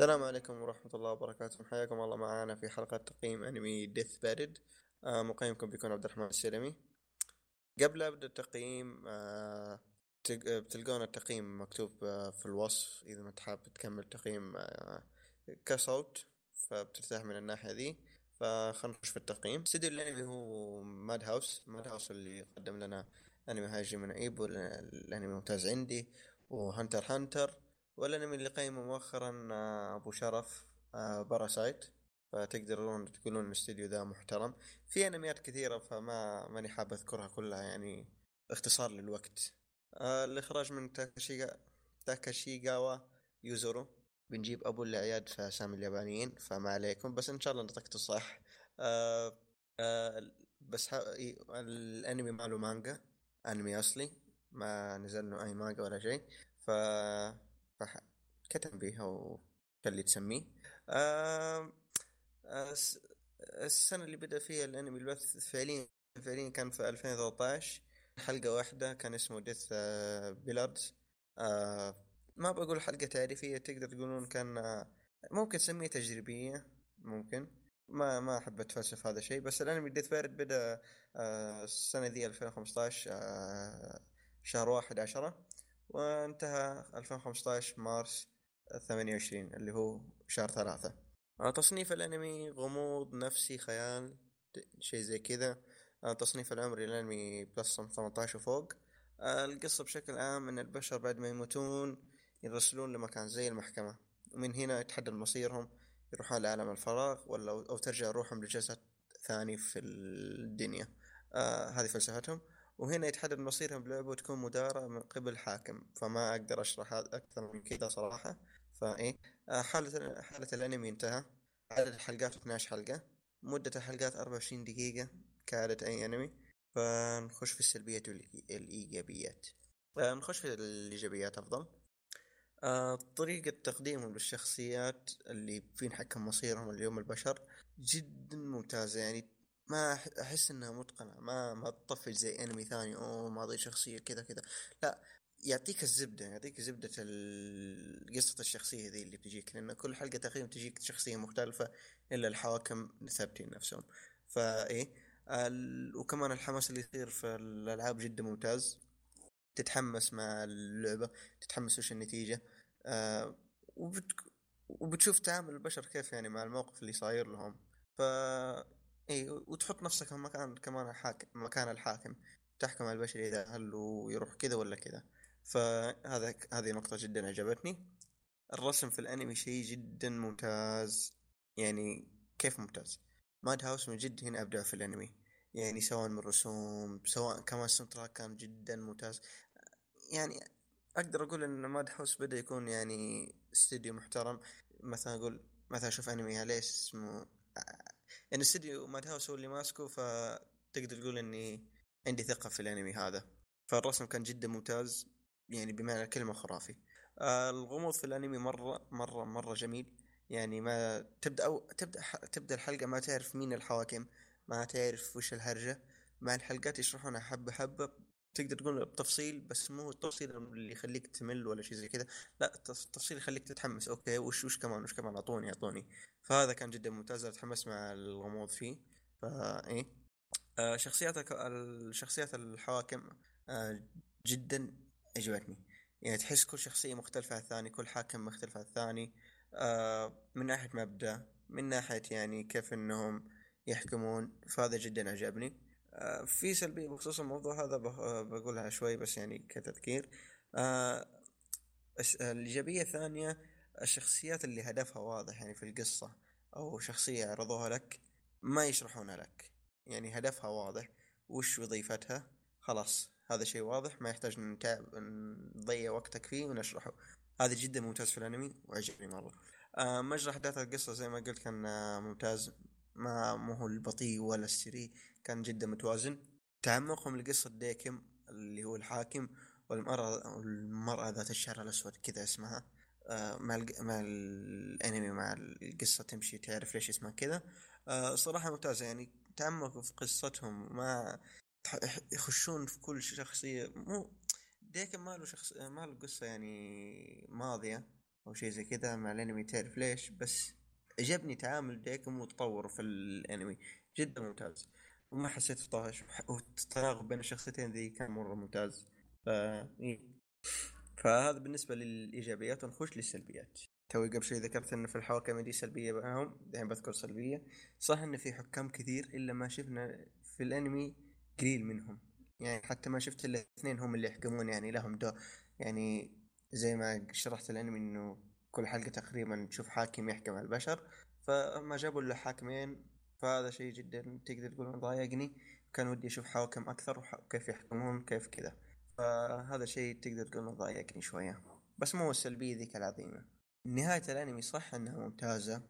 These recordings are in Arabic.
السلام عليكم ورحمة الله وبركاته. حياكم الله معنا في حلقة تقييم أنمي ديث بارد آه مقيمكم بيكون عبد الرحمن السلمي. قبل أبدأ التقييم آه تق- بتلقون التقييم مكتوب آه في الوصف. إذا ما تحب تكمل تقييم آه كصوت فبترتاح من الناحية ذي. فخلنا نخش في التقييم. استديو الأنمي هو ماد هاوس ماد هاوس اللي قدم لنا أنمي هاجي من عيب والأنمي ممتاز عندي. وهنتر هانتر والانمي اللي قيمه مؤخرا آه، أبو شرف آه، باراسايت فتقدرون تقولون الاستديو ذا محترم. في أنميات كثيرة فما ماني حاب أذكرها كلها يعني اختصار للوقت. آه، الإخراج من تاكاشيغا تاكاشيغاوا يوزورو. بنجيب أبو الأعياد في اسامي اليابانيين فما عليكم. بس إن شاء الله نطقته صح آه آه بس. الأنمي ماله مانجا أنمي أصلي. ما نزل له أي مانجا ولا شيء. ف كتب بيها وكان تسميه. آه آه السنة اللي بدأ فيها الأنمي البث فعليا فعليا كان في 2013 حلقة واحدة كان اسمه ديث آه بيلاردز آه ما بقول حلقة تعريفية تقدر تقولون كان آه ممكن تسميه تجريبية ممكن. ما ما أحب أتفلسف هذا الشيء بس الأنمي ديث بيرد بدأ آه السنة ذي 2015 آه شهر واحد عشرة. وانتهى 2015 مارس 28 اللي هو شهر ثلاثة. تصنيف الأنمي غموض نفسي خيال شيء زي كذا. تصنيف العمري الانمي بلس 18 وفوق. القصة بشكل عام إن البشر بعد ما يموتون يرسلون لمكان زي المحكمة. ومن هنا يتحدد مصيرهم يروحون لعالم الفراغ ولا أو ترجع روحهم لجسد ثاني في الدنيا. آه هذه فلسفتهم. وهنا يتحدد مصيرهم بلعبة وتكون مدارة من قبل حاكم فما أقدر أشرح أكثر من كذا صراحة. فايه آه، حالة حالة الأنمي انتهى. عدد الحلقات 12 حلقة. مدة الحلقات 24 دقيقة كعادة أي أنمي. فنخش في السلبيات والايجابيات آه، نخش في الإيجابيات أفضل. آه، طريقة تقديمهم للشخصيات اللي بينحكم مصيرهم اللي هم البشر جدا ممتازة. يعني ما أحس إنها متقنة ما ما تطفش زي أنمي ثاني أوه ماضي شخصية كذا كذا. لا يعطيك الزبدة يعطيك زبدة قصة الشخصية ذي اللي بتجيك لأن كل حلقة تقريبا تجيك شخصية مختلفة إلا الحواكم ثابتين نفسهم. فايه وكمان الحماس اللي يصير في الألعاب جدا ممتاز. تتحمس مع اللعبة تتحمس وش النتيجة. آه وبت... وبتشوف تعامل البشر كيف يعني مع الموقف اللي صاير لهم. ف إي وتحط نفسك في مكان كمان الحاكم مكان الحاكم تحكم على البشر إذا هل يروح كذا ولا كذا. فهذا هذه نقطة جدا عجبتني الرسم في الأنمي شيء جدا ممتاز. يعني كيف ممتاز؟ ماد هاوس من جد هنا ابدع في الأنمي. يعني سواء من الرسوم سواء كمان السنتراك كان جدا ممتاز. يعني أقدر أقول إن ماد هاوس بدأ يكون يعني استديو محترم. مثلا أقول مثلا أشوف أنمي عليه اسمه يعني استديو ماد هاوس هو اللي ماسكه فتقدر تقول إني عندي ثقة في الأنمي هذا. فالرسم كان جدا ممتاز يعني بمعنى الكلمة خرافي. آه الغموض في الأنمي مرة مرة مرة جميل. يعني ما تبدأ أو تبدأ تبدأ الحلقة ما تعرف مين الحواكم ما تعرف وش الهرجة مع الحلقات يشرحونها حبة حبة تقدر تقول بتفصيل بس مو التفصيل اللي يخليك تمل ولا شيء زي كذا. لا التفصيل يخليك تتحمس. أوكي وش وش كمان وش كمان؟ أعطوني أعطوني. فهذا كان جدا ممتاز. تحمست مع الغموض فيه. فا إيه. آه شخصيات الشخصيات الحواكم آه جدا عجبتني يعني تحس كل شخصية مختلفة عن الثاني كل حاكم مختلف عن الثاني. آه من ناحية مبدأ من ناحية يعني كيف إنهم يحكمون فهذا جدا عجبني في سلبية بخصوص الموضوع هذا بقولها شوي بس يعني كتذكير. آه الإيجابية الثانية الشخصيات اللي هدفها واضح يعني في القصة أو شخصية عرضوها لك ما يشرحونها لك. يعني هدفها واضح. وش وظيفتها؟ خلاص هذا شيء واضح. ما يحتاج نتعب نضيع وقتك فيه ونشرحه. هذا جدا ممتاز في الأنمي وعجبني مرة. آه مجرى احداث القصة زي ما قلت كان آه ممتاز. ما مو هو البطيء ولا السري كان جدا متوازن. تعمقهم لقصه ديكم اللي هو الحاكم والمرأة المرأة ذات الشعر الأسود كذا اسمها. آه مع مع الأنمي مع القصة تمشي تعرف ليش اسمها كذا. آه صراحة ممتازة يعني تعمقوا في قصتهم ما يخشون في كل شخصية. مو ديكن ما له شخص ما له قصة يعني ماضية أو شيء زي كذا مع الأنمي تعرف ليش بس عجبني تعامل ديكم وتطور في الانمي جدا ممتاز. وما حسيت بطاش والتناغم بين الشخصيتين ذي كان مرة ممتاز. ف إيه. فهذا بالنسبة للإيجابيات ونخش للسلبيات. توي قبل شوي ذكرت إنه في الحواكم دي سلبية معهم دحين بذكر سلبية. صح إنه في حكام كثير إلا ما شفنا في الأنمي قليل منهم. يعني حتى ما شفت إلا اثنين هم اللي يحكمون يعني لهم دور. يعني زي ما شرحت الأنمي إنه كل حلقة تقريبا تشوف حاكم يحكم على البشر فما جابوا له حاكمين فهذا شيء جدا تقدر تقول ضايقني. كان ودي أشوف حواكم أكثر وكيف يحكمون كيف كذا. فهذا شيء تقدر تقول ضايقني شوية. بس مو السلبيه ذيك العظيمة. نهاية الأنمي صح إنها ممتازة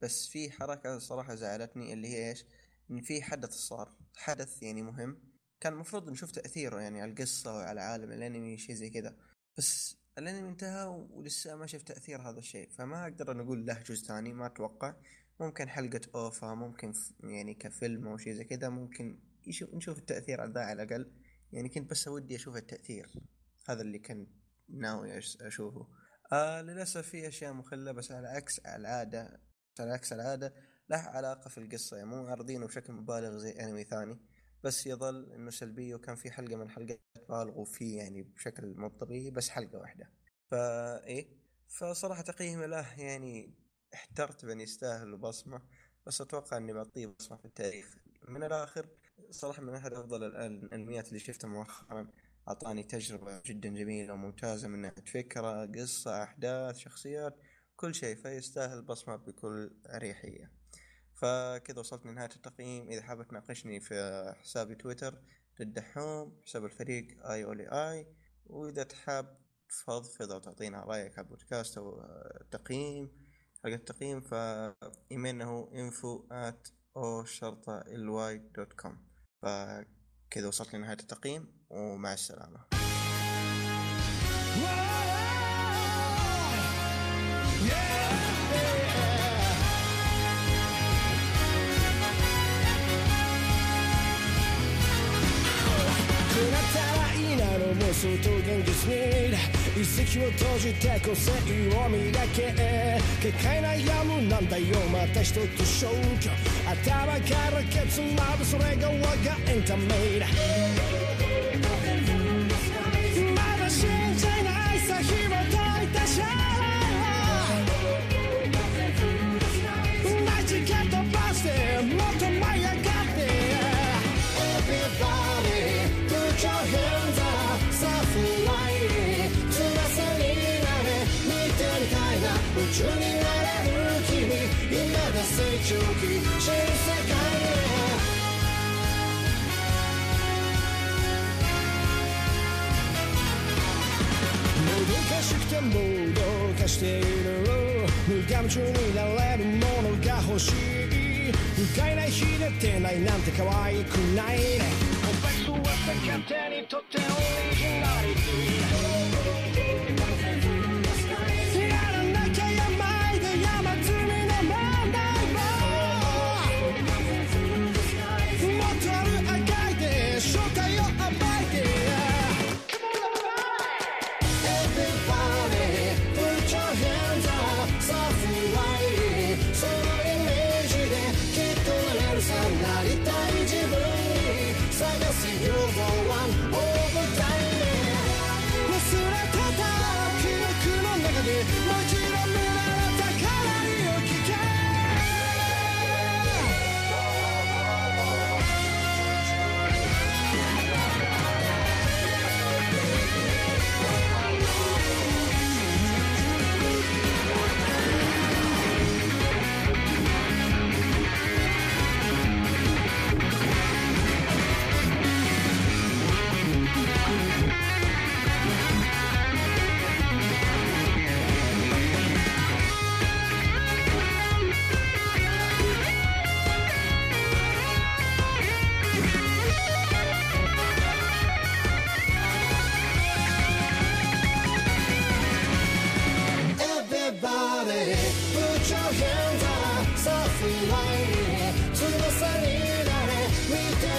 بس في حركة صراحة زعلتني اللي هي إيش؟ إن في حدث صار. حدث يعني مهم. كان المفروض نشوف تأثيره يعني على القصة وعلى عالم الأنمي شيء زي كذا. بس الانمي انتهى ولسه ما شفت تأثير هذا الشيء. فما أقدر نقول له جزء ثاني ما أتوقع. ممكن حلقة أوفا ممكن يعني كفيلم أو شيء زي كذا ممكن يشوف نشوف التأثير على ذا على الأقل. يعني كنت بس ودي أشوف التأثير. هذا اللي كنت ناوي أشوفه. آه للأسف في أشياء مخلة بس على عكس العادة. على عكس العادة له علاقة في القصة. يعني مو عارضينه بشكل مبالغ زي انمي ثاني. بس يظل إنه سلبي وكان في حلقة من الحلقات بالغوا فيه يعني بشكل مو طبيعي بس حلقة واحدة. فا إيه فصراحة تقييمي له يعني احترت بأن يستاهل بصمة بس أتوقع إني بعطيه بصمة في التاريخ. من الآخر صراحة من أحد أفضل الأنميات اللي شفتها مؤخرا أعطاني تجربة جدا جميلة وممتازة من ناحية فكرة قصة أحداث شخصيات كل شيء فيستاهل بصمة بكل أريحية. فكذا وصلت لنهاية التقييم. إذا حابب تناقشني في حسابي تويتر للدحوم حساب الفريق آي اولي آي. وإذا تحب تفضفض أو تعطينا رأيك على البودكاست أو تقييم حق التقييم فايميلنا هو info at o شرطة ly dot com فكذا وصلت لنهاية التقييم ومع السلامة. Yeah. 一石を閉じて個性を磨け。結界悩むなんだよ。また一つ消去。頭からケツまぶそれが我がエンタメだ。夢中になれる君今が成長期新世界へもどかしくてもどかしている無我夢中になれるものが欲しい不快ない日出てないなんて可愛くないねお別は勝手にとってオリジナリティ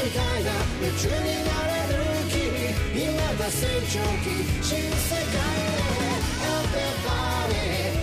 夢中になれる君今が成長期。新世界へ。Everybody